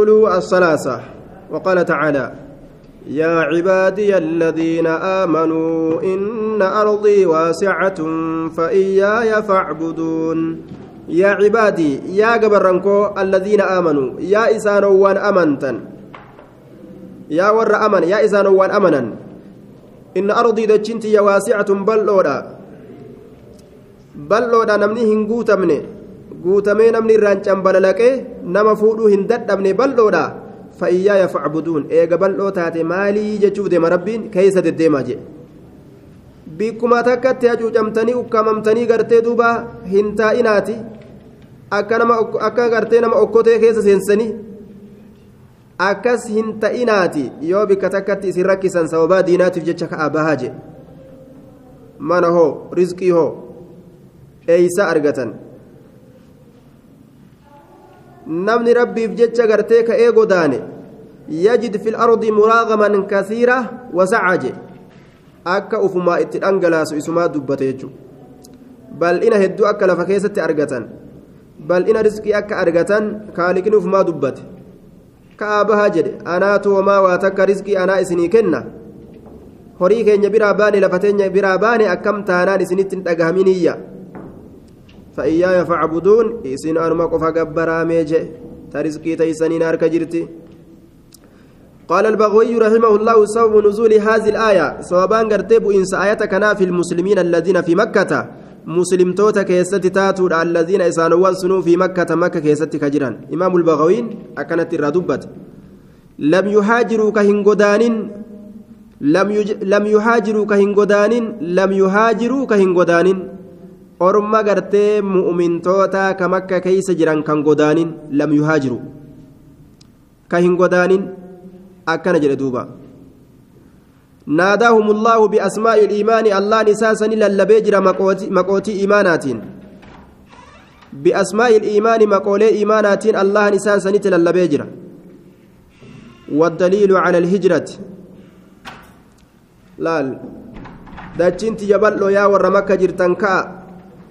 الثلاثة. وقال تعالى يا عبادي الذين آمنوا إن أرضي واسعة فإياي فاعبدون. يا عبادي يا جبرنكو الذين آمنوا يا إسانوان أمنتا يا ور أمن يا إسانوان أمنا إن أرضي دجنتي واسعة بلودا بلودا نمني هنقوت مني guutamee namni irraan cambalalaqee nama fuudhuu hin dadhabne bal'oodha. Fa'iyyaaya facbuduun eega bal'oo taate maalii jechuuf deema rabbiin? Keessa deddeemaa jedhe bikkuma takkatti hacuucamtanii ukkamamtanii gartee duuba hin taa'inaati. Akka gartee nama okkotee keessa seensanii akkas hin ta'inaati. Yoo bikka takkatti isin rakkisan sababaa diinaatiif jecha ka'aa bahaa jedhe mana hoo rizqii hoo eeysa argatan namni rabbiif jecha gartee ka'ee godaane yajid fil ardi muraagaman kasiira wasacaje akka ufumaa itti dhangalaasu isumaa dubbate jechu bal'ina hedduu akka lafa keessatti argatan bal'ina riskii akka argatan kaaliqni ufumaa dubbate ka'aa bahaa jedhe anaatu homaa waa takka riskii anaa isinii kenna horii keenya biraa baane lafa teenya biraa baane akkam taanaan isinitti hin dhagahaminiyya فإياي فاعبدون إسين أنما قفا قبرا ميجي ترزقي تيسنين أرك جرتي. قال البغوي رحمه الله سبب نزول هذه الآية صوابان قرتب إنس آية في المسلمين الذين في مكة. مسلم توتا كيست تاتو الذين إسانوان سنو في مكة مكة كيست كجران. إمام البغوين أكنت الردبت. لم يهاجروا كهنغودان لم, يج... لم يهاجروا كهنغودان لم يهاجروا كهنغودان orma gartee mu'mintoota ka makka keeysa jiran kan godaanin lam yuhaajiru ka hin godaanin akkana jedhe duuba naadaahum allaahu biasmaa'i iliimaani allahan isaasani lallabee jira maqootii iimaanaatiin biasmaa'i iliimaani maqoolee iimaanaatiin allahan isaasanitti lallabee jira والدليل على الهجرة laal dachiin tiyya bal'oo yaa warra makka jirtan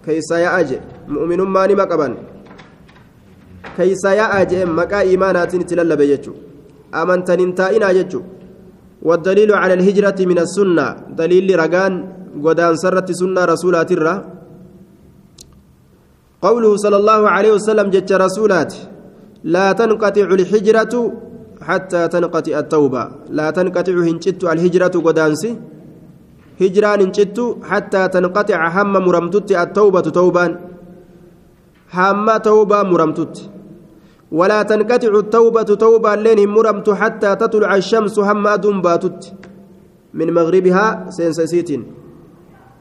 keeysa yaa'a je mu'minummaa nima qaban? Keeysa yaa'a jeen maqaa iimaanaatiin itti lallabe jechu amantan taa'inaa jechu والدليل على الهجرة من السنة دليل رجان ودان سرت سنة رسولات الرّ قوله صلى الله عليه وسلم جت رسولات لا تنقطع الهجرة حتى تنقطع التوبة لا تنقطع هنجت الهجرة ودانسي هجران هنجت حتى تنقطع هم مرمتت التوبة توبان هم توبة مرمتت ولا تنقطع التوبة توبة لين مرمت حتى تطلع الشمس هم أدم باتت من مغربها سينسيت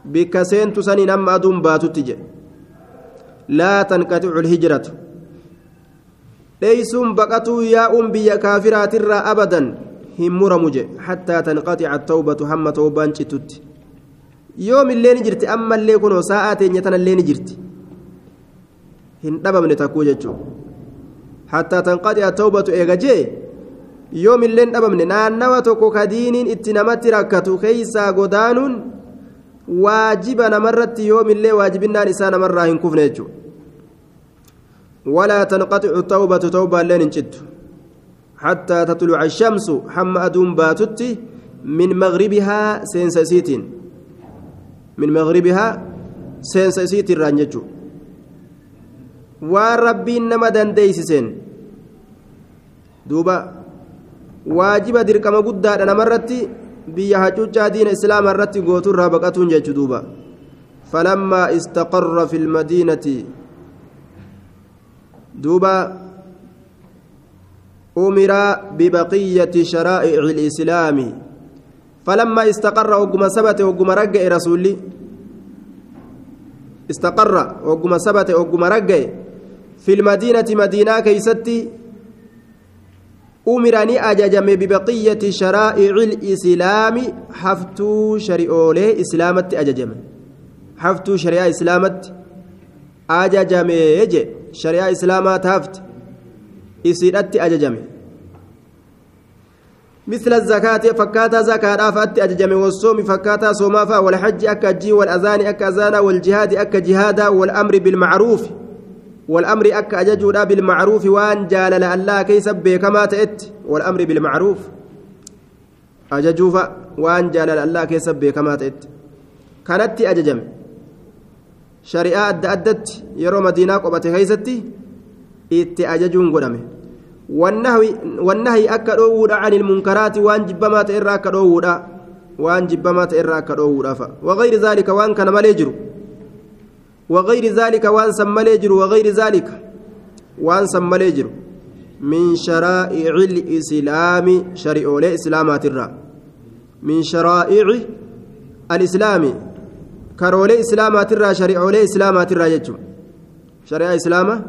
بك سينت سنين هم أدم باتت لا تنقطع الهجرة ليسون بقتوا يا أم بيا كافرات الرا أبدا هم مرمج حتى تنقطع التوبة هم توبان تت يوم الليل جرت أما اللي كنوا ساعات يتنا الليل جرت هن دبم نتكوجتشو حتى تنقطع التوبة إيجاجي يوم اللين دبمن نانوا توكو كدينين اتنمت ركتو كيسا غدانون واجبا نمرت يوم اللي واجبنا نسان مرة هنكفنيجو ولا تنقطع التوبة توبة لين انشد حتى تطلع الشمس حم أدوم باتت من مغربها سينسسيت من مغربها سينسسيت الرانججو waan rabbiin nama dandeeysiseen duuba waajiba dirqama guddaadha namarratti biyya hacuuccaa diina islaama irratti gooturraa baqatuun jechu duuba falammaa istaqarra fi lmadiinati duuba umira bibaqiyyati sharaa'ici lislaami falammaa istaqarra hogguma sabate hogguma ragga'e rasulli istaqarra hogguma sabate hogguma ragga'e في المدينة مدينة كيستي أمرني أججم ببقية شرائع الإسلام حفتو شريعولي إسلامت أججم حفتو شريعة إسلامت أججم يجي شريعة إسلامات حفت إسيرت أججم مثل الزكاة فكاتا زكاة فأت أججم والصوم فكاتا صومافا والحج أكجي والأذان أكأذانا والجهاد أكجهادا والأمر بالمعروف والأمر أك أججودا بالمعروف وان جالل الله كيس بكما تأت والأمر بالمعروف. أججوفا وان جالل الله كيس بكما تأت. كانت أججم. adda addatti yeroo madiinaa qobate keeysatti itti ajajuun godhame wannahi akka dhoowwuudha ani ilmunkaraati waan jibbamaa ta'e irraa akka dhoowwuudha waan jibbamaa ta'e irraa akka dhoowwuudhaafa wagayri zaalika waan kana malee jiru wagayri zaalika waan san malee jiru wagayri zaalika waan san malee jiru min sharaa'ici lislaami shari'oolee islaamaatirraa min sharaa'ici alislaami karoolee islaamaatirraa shari'oolee islaamaatirraa jechuun shari'aa islaamaa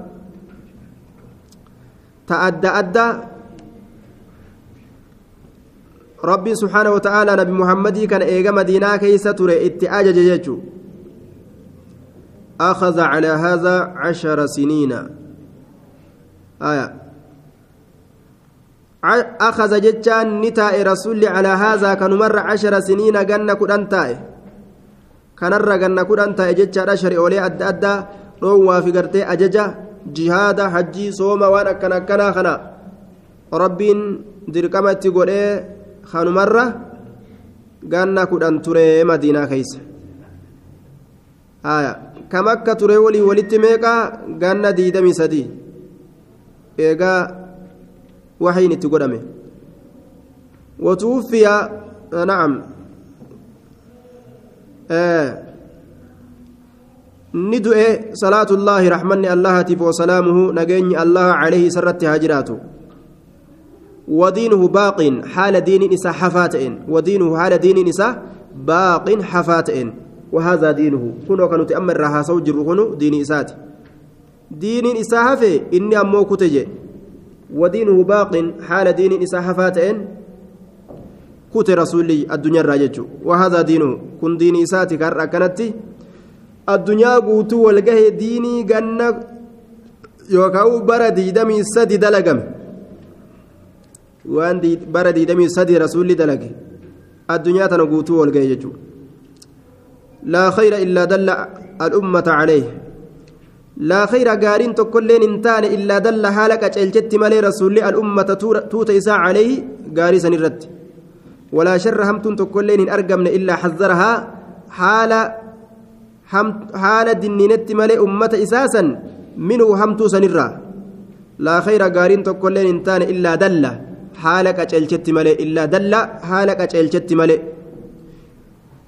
rabbiin subhaana wata'aalaa nabi muhammadii kana eega madiinaa keeysa ture itti ajaje jechuu أخذ على هذا عشر سنين آية أخذ جتان نتاء رسول على هذا كان مر عشر سنين جنة كدن تائه kanarra ganna kudhan ta'e jechaadha shari'oolee adda addaa dhoowwaa fi gartee ajaja jihaada hajjii sooma waan akkana akkanaa kana rabbiin dirqama itti godhee kanumarra ganna kudhan ture madiinaa keeysa kam akka ture walii walitti meeqaa ganna diidamii sadii eegaa waxiin itti godhame watuuffiya nacam ni du'e salaatullaahi raxmanni allahatiif wasalaamuhu nageenyi allaha calayhi isarratti haa ودينه باق حال دين إسا حفاتئن. ودينه حال دين إسا باق حفاتئن. وهذا دينه. كنو كانوا تأمر رها سوجر كنو دين إسات دين إسا هفي إني أمو كتجي. ودينه باق حال دين إسا حفاتئن. كوت رسولي الدنيا الراجج وهذا دينه. كن دين إساتي كار كانت الدنيا قوتو والقه ديني قنا يوكاو بردي دمي سدي دلقم وان دي بردي دمي سدي رسولي دلق الدنيا تنقوتو والقه لا خير إلا دل الأمة عليه لا خير قارين تكلين انتان إلا دل حالك أجلجت مالي رسولي الأمة توت إساء عليه قاري سنرد ولا شر همتون تكلين إن أرقمن إلا حذرها حال هم حال دنينت ملئ أمة إساسا منه همتو سنرا لا خير قارين تكلين إنتان إلا دل حالك أجلشت ملئ إلا دل حالك أجلشت ملئ.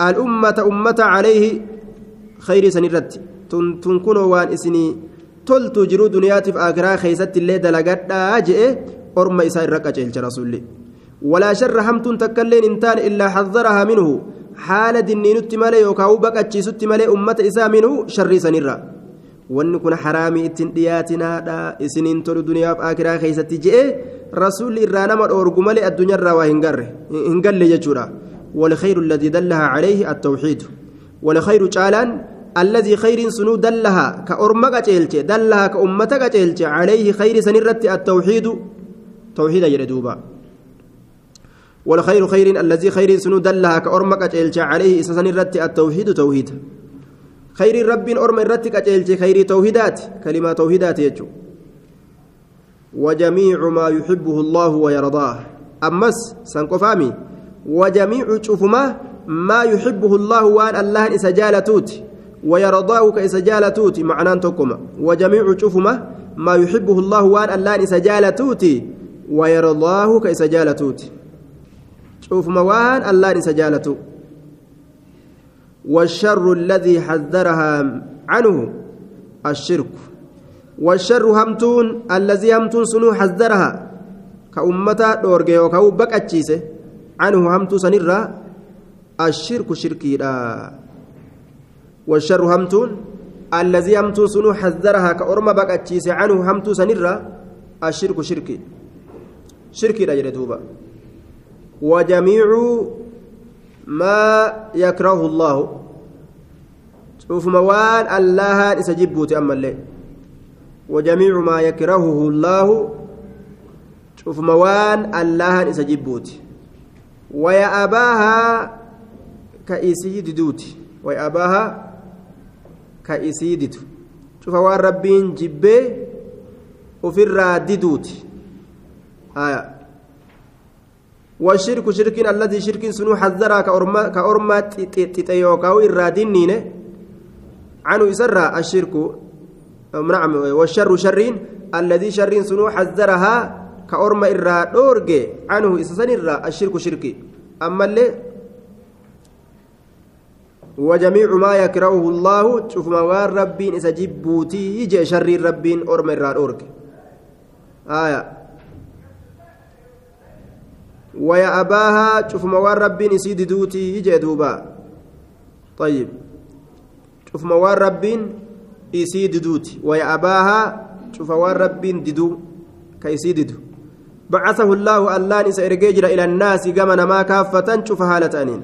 الأمة أمة عليه خير سنرت. تنكن وان إسني. تلت جرو دنياتي في آخرها خيست اللي دلقت. أجئ أرمى إسا إرقى رسولي. ولا شر همتون تكلين انتان إلا حذرها منه. حال دنينت مالي يوكاو بقتشيست مالي أمة إسا منه شر سنرا wanni kun haraamii ittiin dhiyaatinaadha. Isiniin tolu duniyaaf akiraa keessatti je'e rasuulli irraa nama dhoorgu malee addunyaarraa waa hin galle jechuudha. والخير الذي دلها عليه التوحيد والخير جالان الذي خير سنو دلها كأرمك جيلت دلها كأمتك جيلت عليه خير سنرت التوحيد توحيد يردوبا والخير خير الذي خير سنو دلها كأرمك أجلج عليه إسسن الرت التوحيد توحيد. خير رب أرم الرت أجلج خير توحيدات كلمة توحيدات يجو. وجميع ما يحبه الله ويرضاه. أمس سنكفامي وجميع شوفما ما يحبه الله وان الله إسجالتوت ويرضاه كإسجالتوت معناه تكما وجميع شوفما ما يحبه الله وان الله إسجالتوت ويرضاه كإسجالتوت شوف موان الله نسجالته والشر الذي حذرها عنه الشرك. والشر همتون الذي همتون سنو حذرها. كأمتا دورجي وكأو بكأتشيسة. عنه همتو سنرا الشرك شركي لا والشر همتون الذي همتون سنو حذرها. كأرما بكأتشيسة. عنه همتو سنرا الشرك شركي. شركي لا جلدوبا وجميع ما يكره الله. شوف موان الله إسجبوت أما الليل وجميع ما يكرهه الله. شوف موان الله إسجبوت ويأباها كإسيد دوت ويأباها كإسيد cufa waan rabbiin jibbee ofirraa diduuti والشرك شرك الذي شرك سنو حذرا كأرما كأرما تيوكاو إرادينين عنه يسرى الشرك. نعم والشر شرين. الذي شرين سنو حذرها كأرما إراد أورجي عنه إسسن الشرك شركي أما اللي وجميع ما يكرهه الله شوف ما ربين إذا جبوتي يجي شر ربين أرما إراد أورجي آية. ويا أباها شوف موار يسيد دوتي يجي دوبا. طيب. شوف موار ربين يسيد دوتي. ويا أباها شوف موار ربين ددو. كيسيد دو. بعثه الله الله نسى إلى الناس كما ما كافة شوف هالة أنين.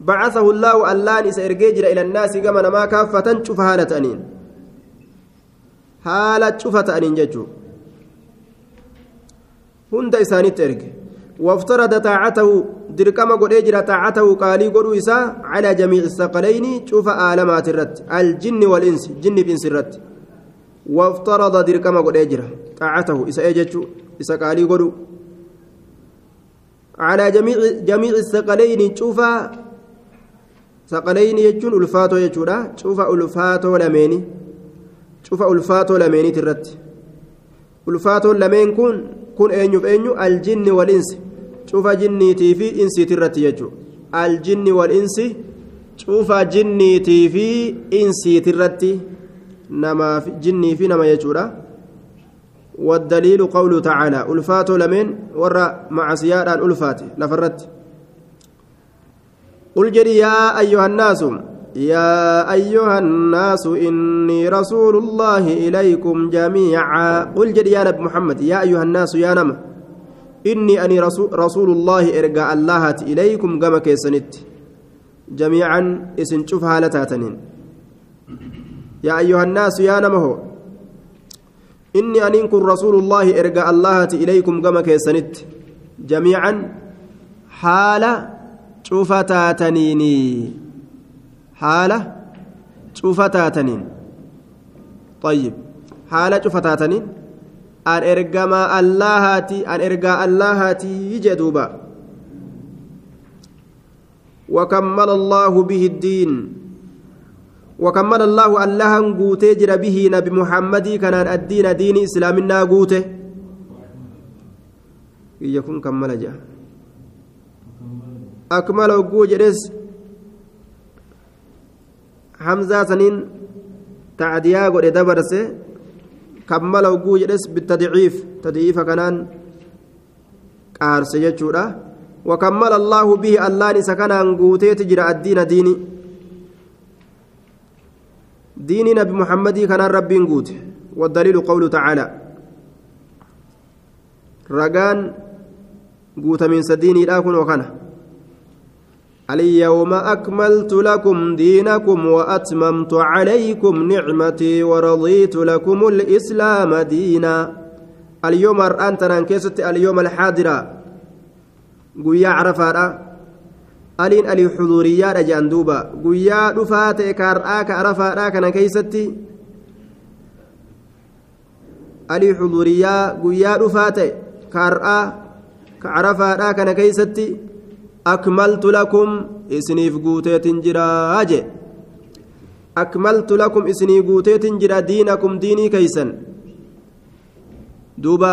بعثه الله الله نسى إلى الناس كما ما كافة شوف هالة أنين. هالة شوفة أنين ججو. هند إسانيت إرجي. وافترض طاعته دركما قد اجرى طاعته قالي قد على جميع الثقلين شوف آلمات الرد الجن والإنس جن بإنس الرد وافترض دركما قد اجرى طاعته إسا اجتشو إسا قالي قد. على جميع جميع الثقلين شوف ثقلين يجون ألفاتو يجودا شوف ألفاتو لميني شوف ألفاتو لميني ترد ألفاتو لمين كون؟ كون أينيو أينيو الجن والإنس. Cufa jinniitii fi insiiti irratti jechuudha. Aljinni wal insi cufa jinniitii fi insiiti irratti namaaf jinnii fi nama jechuudha. والدليل قوله تعالى ألفات لمن ورى مع سيارة الألفات لفرت قل جري يا أيها الناس يا أيها الناس إني رسول الله إليكم جميعا قل جري يا نبي محمد يا أيها الناس يا نمه إني أني رسول الله إرجع الله إليكم كما كيسنت. جميعا إسن شوف هالتاتنين يا أيها الناس يا نمه إني أن كن رسول الله إرجع الله إليكم كما كيسنت. جميعا حال شوف تاتنيني حال شوف تاتنين. طيب. حال شوف تاتنين. An ergamaa allahaati an ergaa allahaati jedhuuba وكمل الله به الدين وكمل الله الله قوته جرى به نبي محمد كان الدين دين إسلامنا قوته يكون كمل جاء أكمل وجرس حمزة سنين تعديا قد دبرسه كمل وقو جلس بالتضعيف تضعيف كنان قارس جتشورا وكمل الله به الله نسكنا قوتيت جرى الدين ديني ديني نبي محمد كان ربي قوت والدليل قوله تعالى رقان قوت من سديني لا كن وكنه اليوم أكملت لكم دينكم وأتممت عليكم نعمتي ورضيت لكم الإسلام دينا. اليوم أنت ننكست اليوم الحاضرة. قويا عرفة ألين ألي حضوريات أجاندوبا قويا رفات كارآك عرفة كان كيستي ألي حضوريا قويا رفات كارآ كعرفة كان كيستي akmaltu lakum isiniif guuteetin jiraa je akmaltu lakum isinii guuteetin jira diinakum diinii keeysan duuba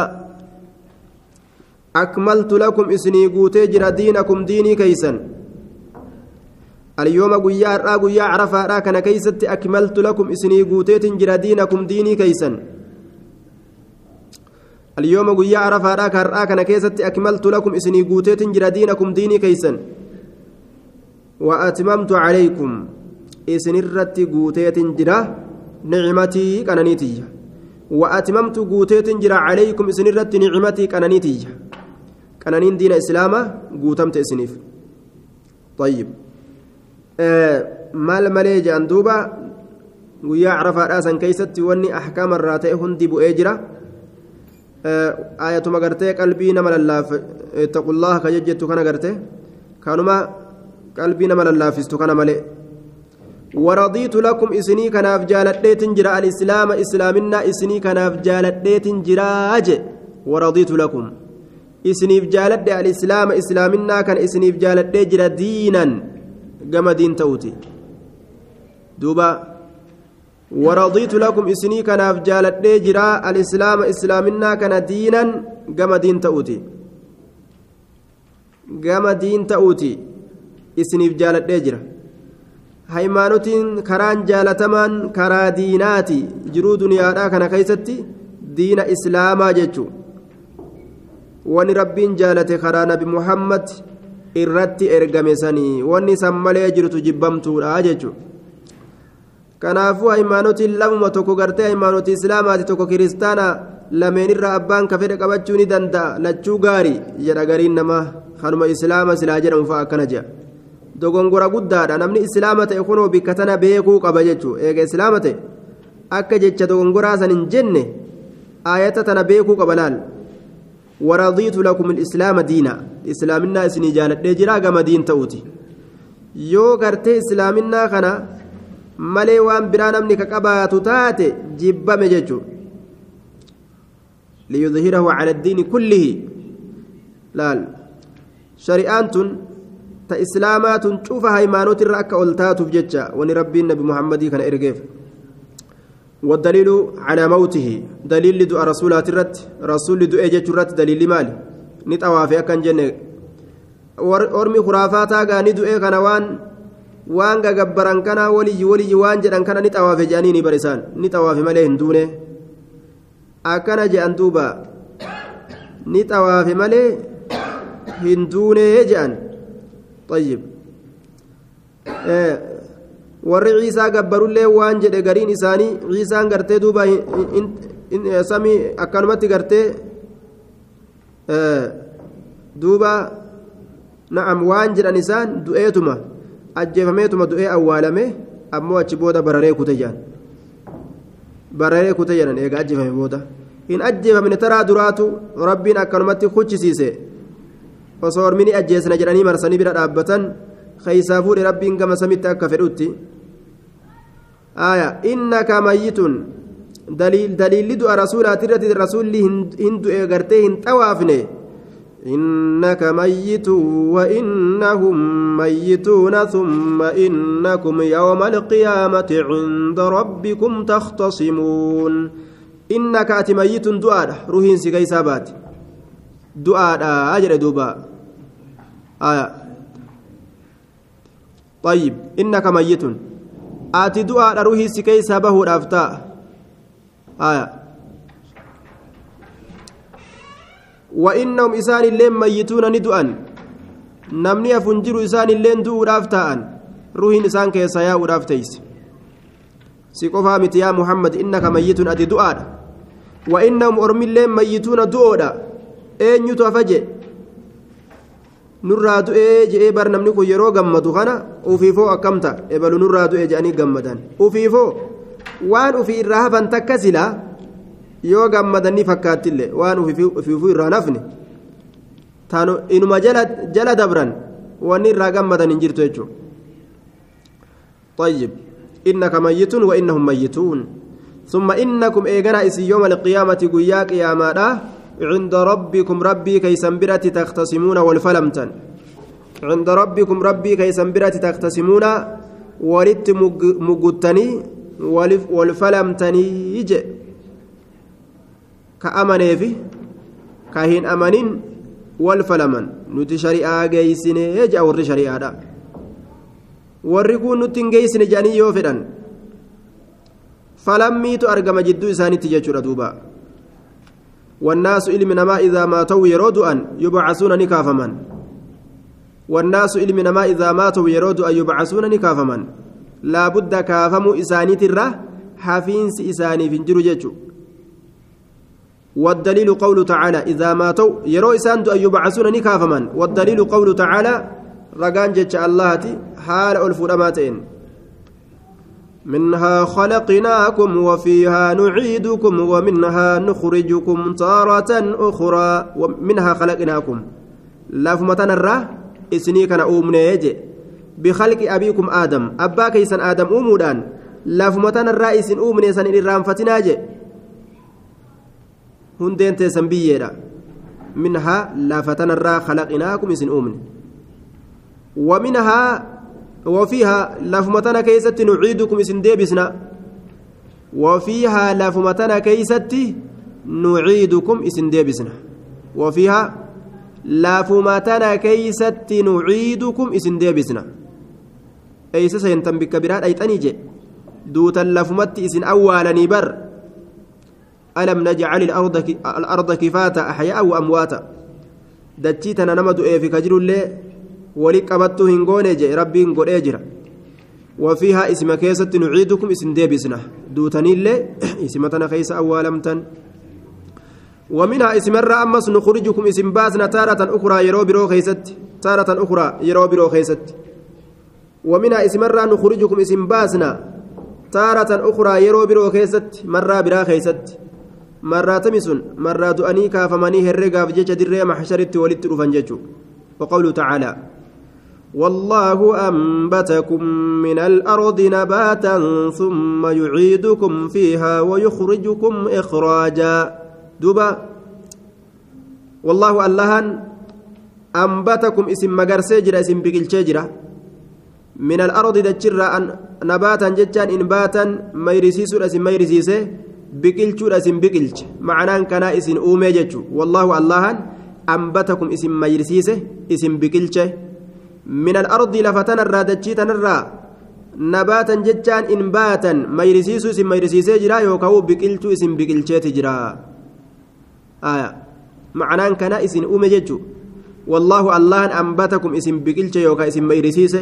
akmaltu lakum isinii guutee jira diinakum diinii keeysan اليوم قيا را قيا عرفا را كان كيست أكملت لكم إسني قوتيت جرا دينكم ديني كيسا اليوم قيا عرفا كان كان كيست أكملت لكم إسني قوتيت جرا دينكم ديني كيسا وأتممت عليكم إسن الرت قوتيت جرا نعمتي كنانيتي وأتممت قوتيت جرا عليكم إسن الرت نعمتي كنانيتي كنانين دين إسلاما قوتمت إسنيف. طيب. آه jedhan duuba guyyaa carafaadhaa san keeysatti wanni ahkaama irraa ta'e hundi bu'ee jira ayatuma gartee qalbii nama lallaafe ittaqullaha ka jejjettu kana garte kanuma qalbii nama lallaafistu kana malee. ورضيت لكم إسني كناف جالدت جرا الإسلام إسلامنا إسني كناف جالدت جراج ورضيت لكم إسنيف جالد الإسلام إسلامنا كان إسنيف جالد جرا دينا كما دين توتي دوبا ورضيت لكم إسني كناف جالد جرا الإسلام إسلامنا كان دينا كما دين توتي كما دين توتي إسنيف جالد جرا haymanotiin karaan jaalatamaan karaa diinaati jiruu duniyaadhaa kana keeysatti diina islaamaa jechuu wani rabbiin jaalate karaa nabi muhammad irratti ergame sanii wanni san malee jirtu jibbamtuudha jechuu Kanaafuu haymanotiin lamuma tokko gartee haymaanotii islaamaati tokko kiristaana lameenirraa abbaan ka fedhe qabachuu ni danda'a lachuu gaarii jedha gariin namaa kanuma islaama silaa jedhamu fa'a akkana jedha dogongora guddaadha namni islaama ta'e kunoo bikka tana beekuu qaba jechuudha eega islaama ta'e akka jecha dogongoraa san hin jenne ayata tana beekuu qaba laal waradiitu lakum islaama diina islaaminaa isinii jaaladhee jira gama diin ta'uuti yoo gartee islaaminaa kana malee waan biraa namni ka qabaatu taate jibbame jechuudha liyudhirahu cala addiini kullihi laal shari'aan tun ta islaamaatun cufa haymanotirra akka ol taatuuf jecha wani rabbiin nabi muhammadii kana ergeef والدليل على موته دليل دعاء رسولات الرت رسول دعاء جت الرت دليل مالي نتوافي أكن جنة أرمي خرافاتا غاني دعاء كان وان وان غبران كان ولي ولي وان جدان كان نتوافي جانيني برسان نتوافي مالي هندونه أكن جان دوبا نتوافي مالي هندونه جان طيب warri ciisaa gabbarullee waan jedhe gariin isaanii ciisaan gartee duuba samii akkanumatti gartee duuba na'am waan jedhan isaan du'eetuma ajjeefameetuma du'ee awwaalame ammoo achi booda bararee kute jedhan bararee kute jedhan eega ajjeefame booda hin ajjeefamne taraa duraatu rabbiin akkanumatti kuchisiise osoo ormini ajjeesna jedhanii marsanii bira dhaabbatan keeysaa fuudhe rabbiin gama samitti akka fedhutti aya innaka mayyitun daliilli du'a rasuulaati irratti rasuulli hin du'e gartee hin xawaafne إنك ميت وإنهم ميتون ثم إنكم يوم القيامة عند ربكم تختصمون. إنك أتي ميت دعاء. روحين سيكي سابات دعاء أجر دوبا. آية طيب إنك ميت. آتي دعاء روحي سكي سابه الأفتاء آية وإنهم إسان اللين ميتون ندؤا نمني أفنجر إسان اللين دؤوا الأفتاء روحي إسان كيسا يا الأفتيس سيقفها مت يا محمد إنك ميت أتي دعاء وإنهم أرمي اللين ميتون دؤوا eenyutu afaje nurraa du'ee je'ee bar namni kun yeroo gammadu kana ufiifoo akkamta ebalu nurraa du'ee je'anii gammadan ufiifoo waan ufii irraa hafan takka silaa yoo gammadan ni fakkaattillee waan ufiifuu irraa hafne taanu inuma jala dabran wanni irraa gammadan hin jirtu jechuudha. طيب إنك ميت وإنهم ميتون ثم إنكم إيغنا إسي يوم القيامة قياك يا مادا عند ربكم ربي كي سنبرت تختصمون والفلمتن عند ربكم ربي كي سنبرت تختصمون ولت مقتني والفلمتني يجي كأمني في كهين أمنين والفلمن نتي شريعة جيسين يجي أور شريعة دا ورقون نتي جيسين جاني يوفدن فلميت أرقم جدو إساني تجي دوبا والناس علم نما إذا ماتوا يرود أن يبعثون نكافما والناس علم نما إذا ماتوا يرود أن يبعثون نكافما لا بد كافموا إساني ترى حفينس إساني في جرجج والدليل قوله تعالى إذا ماتوا يرو إسان أن يبعثون نكافما والدليل قوله تعالى رقان الله حال ألف رماتين. منها خلقناكم وفيها نعيدكم ومنها نخرجكم تارة أخرى ومنها خلقناكم. لاف متنرى إسني كان بخلق أبيكم آدم. أبا كيسن آدم أمودان لافمتان الرئيس أمني سن إرام فتناجي. هندين تيسن بييرا منها لافتان الرا خلقناكم إسن أمني ومنها وفيها لافمتان كيست نعيدكم إسن ديبسنا وفيها لافمتان كيست نعيدكم إسن ديبسنا وفيها لافمتان كيست نعيدكم إسن ديبسنا seentan bikka biraa dhayxanii je duutan lafumatti isin awwaalanii bar. Alarda kifaata axyaa wa amwaata dachii tana nama du'eefi ka jirullee wali qabattuu hin goone je rabbiin godhee jira وفيها إسم كيسة نعيدكم إسم ديبسنا دوتنيلي اسم تنا كيس أولمتا ومنها إسم الرأ أمس نخرجكم إسم باسنا تارة أخرى يرو برو خيست تارة أخرى يرو برو خيست ومنها إسم الرأ نخرجكم إسم باسنا تارة أخرى يرو برو خيست مرة برا خيست تمسن مرة دؤني كافمني هرقا في جيش دري محشرت ولدت رفنججو وقوله تعالى والله أنبتكم من الأرض نباتا ثم يعيدكم فيها ويخرجكم إخراجا دبا والله اللهن أنبتكم اسم مقرسي جرا اسم بقل جرا من الأرض دجرا نباتا جتان إنباتا ميرسيس اسم ميرسيسه biqilchuudha isin biqilche macnaan kanaa isin uumee jechu wallaahu allahan ambatakum isin mayrisiise isin biqilche min alardi lafa tanarraa dachii tanarraa nabaatan jechaan in baatan mayrisiisuu isin mayrisiisee jira yookaan biqilchuu isin biqilcheeti jira macnaan kanaa isin uume jechu wallaahu allahan ambatakum isin biqilche yookaan isin mayrisiise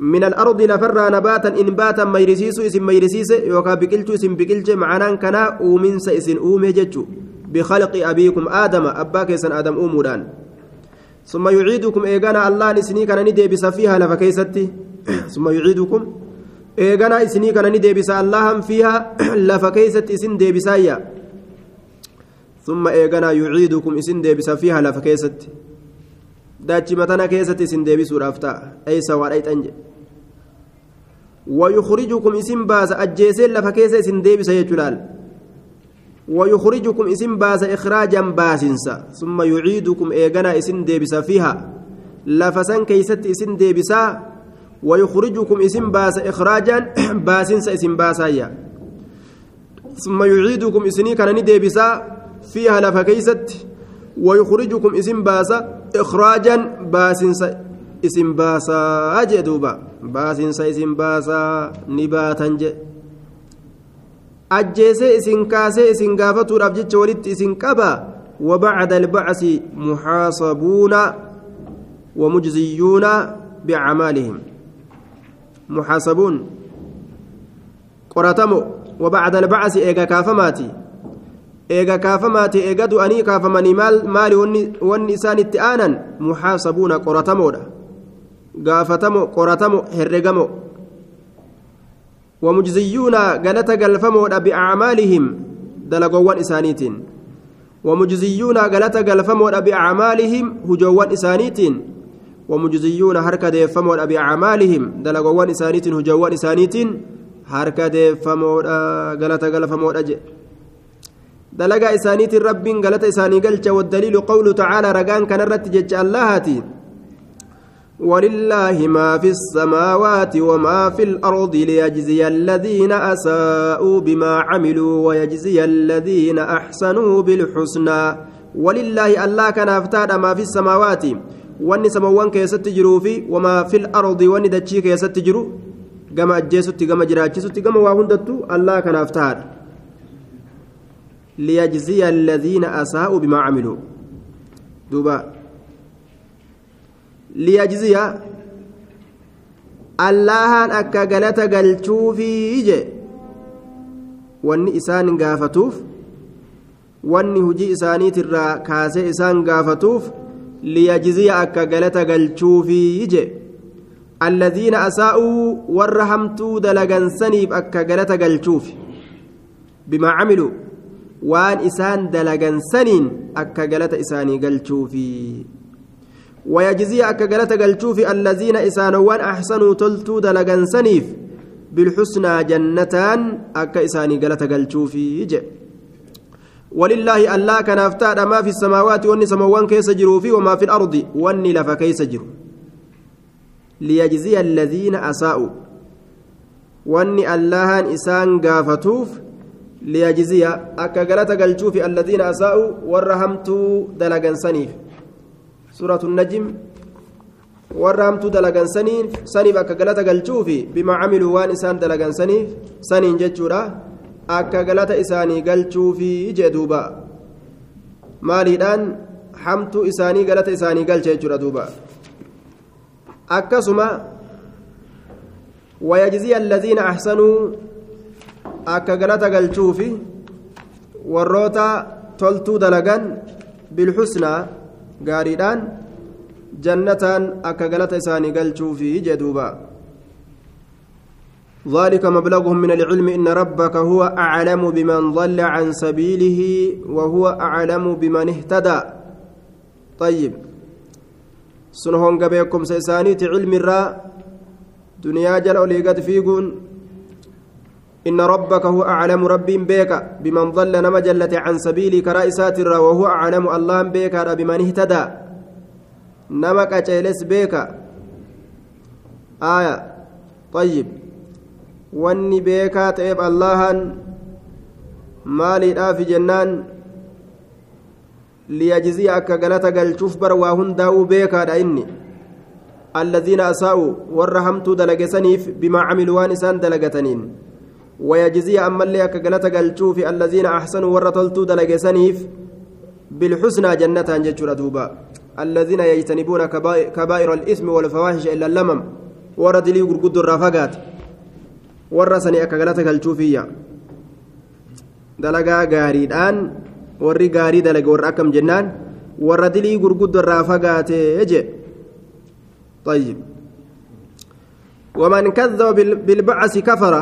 من الأرض لفرا نباتا إن باتا ميرسيسو إسم ميرسيس يوكا بكلتو إسم بكلت معنان كنا أومنس اسم أومي جتشو. بخلق أبيكم آدم أباك يسن آدم أومودان. ثم يعيدكم إيغانا الله نسني كان ندي بس فيها لفكيستي ثم يعيدكم إيغانا إسني كان ندي بس اللهم فيها لفكيست إسن دي بسايا. ثم إيغانا يعيدكم إسن دي بس فيها لفكيست متنا كيست اسن دي بسور أفتا أي سوار أي تنجي ويخرجكم اسم باس أجيسين لفكيس اسم ديبس يجلال. ويخرجكم اسم باس إخراجا باسنسا. ثم يعيدكم إيغانا اسم ديبس فيها. لفسن كيست اسم ديبسا ويخرجكم اسم باس إخراجا باسنسا اسم باسايا. ثم يعيدكم اسني كان ديبسا فيها لفكيست ويخرجكم اسم باس إخراجا باسنسا إسم باسا baasinsa isin baasaa ni baatan je ajjeesee isin kaasee isin gaafatuudhaaf jecha walitti isin qaba وبعد البعث محاسبون ومجزيون بأعمالهم محاسبون قراتمو. وبعد البعث إيجا كافماتي. إيجا كافماتي إيجا دؤني كافمني مال مالي والنسان التآنا محاسبون قراتمو gaafatamo qoratamo herregamo wamujziyyuuna galata galfamoodha biacmaalihim dalagoowwan isaaniitiin wamujziyyuuna galata galfamoodha biacmaalihim hujoowwan isaaniitiin wamujziyyuuna harka deeffamoodha biacmaalihim dalagoowwan isaaniitiin hujoowwan isaaniitiin harka deeffamoodha galata galfamoodha jedhe dalagaa isaaniitiin rabbiin galata isaanii galcha waddaliilu qawlu tacaalaa ragaan kanarratti jecha allahaati. ولله ما في السماوات وما في الأرض ليجزي الذين أساءوا بما عملوا ويجزي الذين أحسنوا بالحسنى ولله الله كان أفتاد ما في السماوات واني سموان كيست جرو في وما في الأرض واني دتشي كيست جرو كما أجيست كما جراجست كما واهندت الله كان أفتاد ليجزي الذين أساءوا بما عملوا دوبا liyajziya allahan akka galata galchuufii je wanni isaan gaafatuuf wanni hujii isaaniitirraa kaasee isaan gaafatuuf liyajziya akka galata galchuufii je alladhiina asaa'uu warra hamtuu dalagansaniif akka galata galchuuf bimaa camiluu waan isaan dalagansaniin akka galata isaanii galchuufii ويجزي أكجلت قلتوف الذين إسانوان أحسنوا تلتو دلقان سنيف بالحسنى جنتان أك إساني قلت قلتوف يجي ولله الله كان افتاد ما في السماوات واني سموان كيس جروا فيه وما في الأرض واني لف كيس ليجزي الذين أساءوا واني اللهان إسان قافتوف ليجزي أكا قلت قلتوف الذين أساءوا ورهمتوا دلقان سنيف. سورة النجم. ورهمتوا دلقان سنيف. سنيف أكا قلت قلتوف بما عملوا وان إسان دلقان سنيف. سنين جتشورا akka galata isaanii galchuufi jee duuba maaliidhaan hamtuu isaanii galata isaanii galcha jechuudha duuba akkasuma ويجزي الذين أحسنوا akka galata galchuufi warroota toltuu dalagan bilxusnaa gaariidhaan jannataan akka galata isaanii galchuufi jee duuba ذلك مبلغهم من العلم إن ربك هو أعلم بمن ضل عن سبيله وهو أعلم بمن اهتدى طيب سنهون قبيكم سيسانيت علم الراء دنيا جل أوليقات فيقون إن ربك هو أعلم رب بيك بمن ضل نمجلة عن سبيلك رئيسات الراء وهو أعلم الله بيك بمن اهتدى. نمك أجلس بيك. آية. طيب. wanni beekaa ta'eef allahan maaliidhaafi jennaan liyajziya akka galata galchuuf bara waa hundaa'uu beekaadha inni الذين أساءوا ورحمتوا دلقسنيف بما عملوا وان إسان دلقتنين. ويجزي أما اللي أكقلت قلتشوف الذين أحسنوا ورطلتوا دلقسنيف بالحسنى جنة جتشر دوبا. الذين يجتنبون كبائر الإثم والفواحش إلا اللمم. ورد لي قرقود الرافقات. sanii akka galata galchuufiyya dalagaa gaariidhaan warri gaarii dalage warra akkam jennaan warra dilii gurguddo طيب. ومن كذب بالبعث كفر.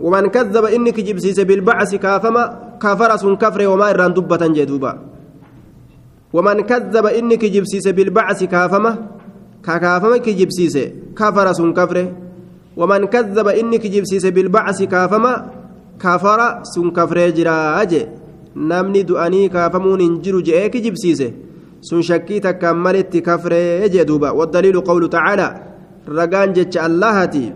ومن كذب إنك جبسيس بالبعث كافما كفر سن كفر وما إران دبة جدوبا. ومن كذب إنك جبسيس بالبعث كافما كافما كجبسيس كفر سن كفره ومن كذب إنك جبسيس بالبعث كافما كفر سن كفر جراج. نمني دؤني كافمون انجرو جئك جبسيس. سن شكي تكملت كفر جدوبا. والدليل قول تعالى رقان جتش اللهتي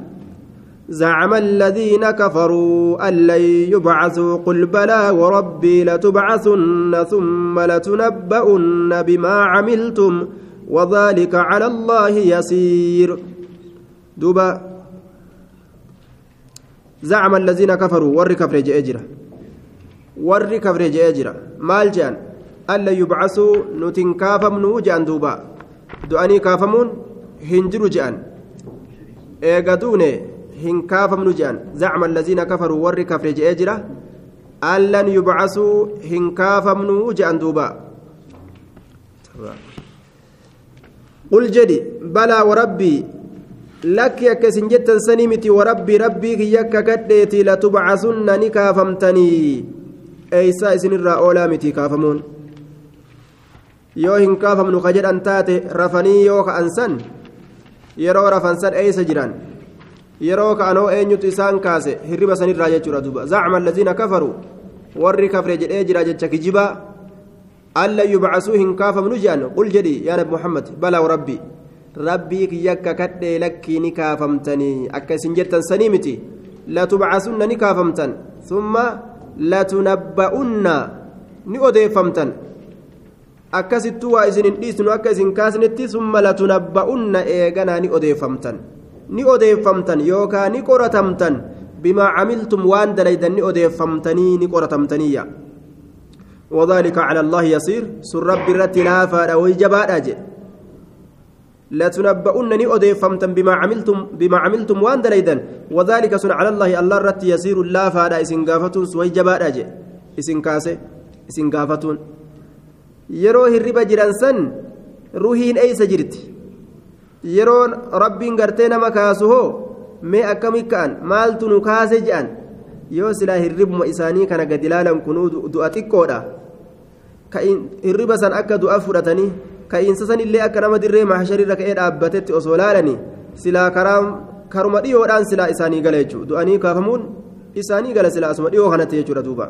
زعم الذين كفروا أن لن يبعثوا قل بلى وربي لتبعثن ثم لتنبؤن بما عملتم وذلك على الله يسير. دوبا. زعم الذين كفروا ور كفر جئجرة ور كفر جئجرة مال جان؟ ألا يبعثوا نتن كافمنو جان دوبا. دعاني كافمون؟ هنجرو جان. إيقادوني هن كافمنو جان زعم الذين كفروا ور كفر جئجرة ألا يبعثوا هن كافمنو جان دوبا قل جدي بلى وربي isin jettan sanii miti warabbii rabbii kiyya kadheeti latubcasunna ni kaafamtanii eeysaa isinirraa oolaa miti kaafamuun yoo hin kaafamnu ka jedhan taate rafanii yoo ka'an san yeroo rafan san eeysa jiran yeroo ka'anoo eenyutu isaan kaase hirriba sanirraa jechuudha duba zacma allaziina kafaruu warri kafre jedhee jira jecha kijibaa alla yubcasuu hin kaafamnu jedhan qul jedhi yaa nabi muhammad balaa warabbii rabbii kiyyakka kadhee lakkii ni kaafamtanii akka isin jettan sanii miti latubcasunna ni kaafamtan summa latunabba'unna ni odeeffamtan akkasittuu waa isin hin dhiisnu akka isin kaasnetti summa latunabba'unna eeganaa ni odeeffamtan ni odeeffamtan yookaa ni qoratamtan bimaa camiltum waan dalaydan ni odeeffamtanii ni qoratamtaniyya وذلك على الله يصير سر رب الرت لا فادا ويجبا أجل لتنبؤنني أديفمتم بما عملتم بما عملتم وان دليدا وذلك سن على الله الله رت يسير لا فادا اسن غافتون سوي جبا أجل اسن كاسه اسن غافتون hirriba jiran san ruhiin eeysa jirti? Yeroo rabbiin gartee nama kaasu hoo mee akkami ka'an maaltu nu kaase je'an yoo silaa hirribuma isaanii kana gad ilaalan kunuu du'a xiqqoodha hirriba san akka du'a fudhatanii ka'iinsa sanillee akka nama dirree mahsharirra ka'ee dhaabbatetti osoo laalanii silaa karuma dhiyoodhaan silaa isaanii gala jechuudha du'anii kaafamuun isaanii gala silaa asuma dhiyoo kanatti jechuudha duuba.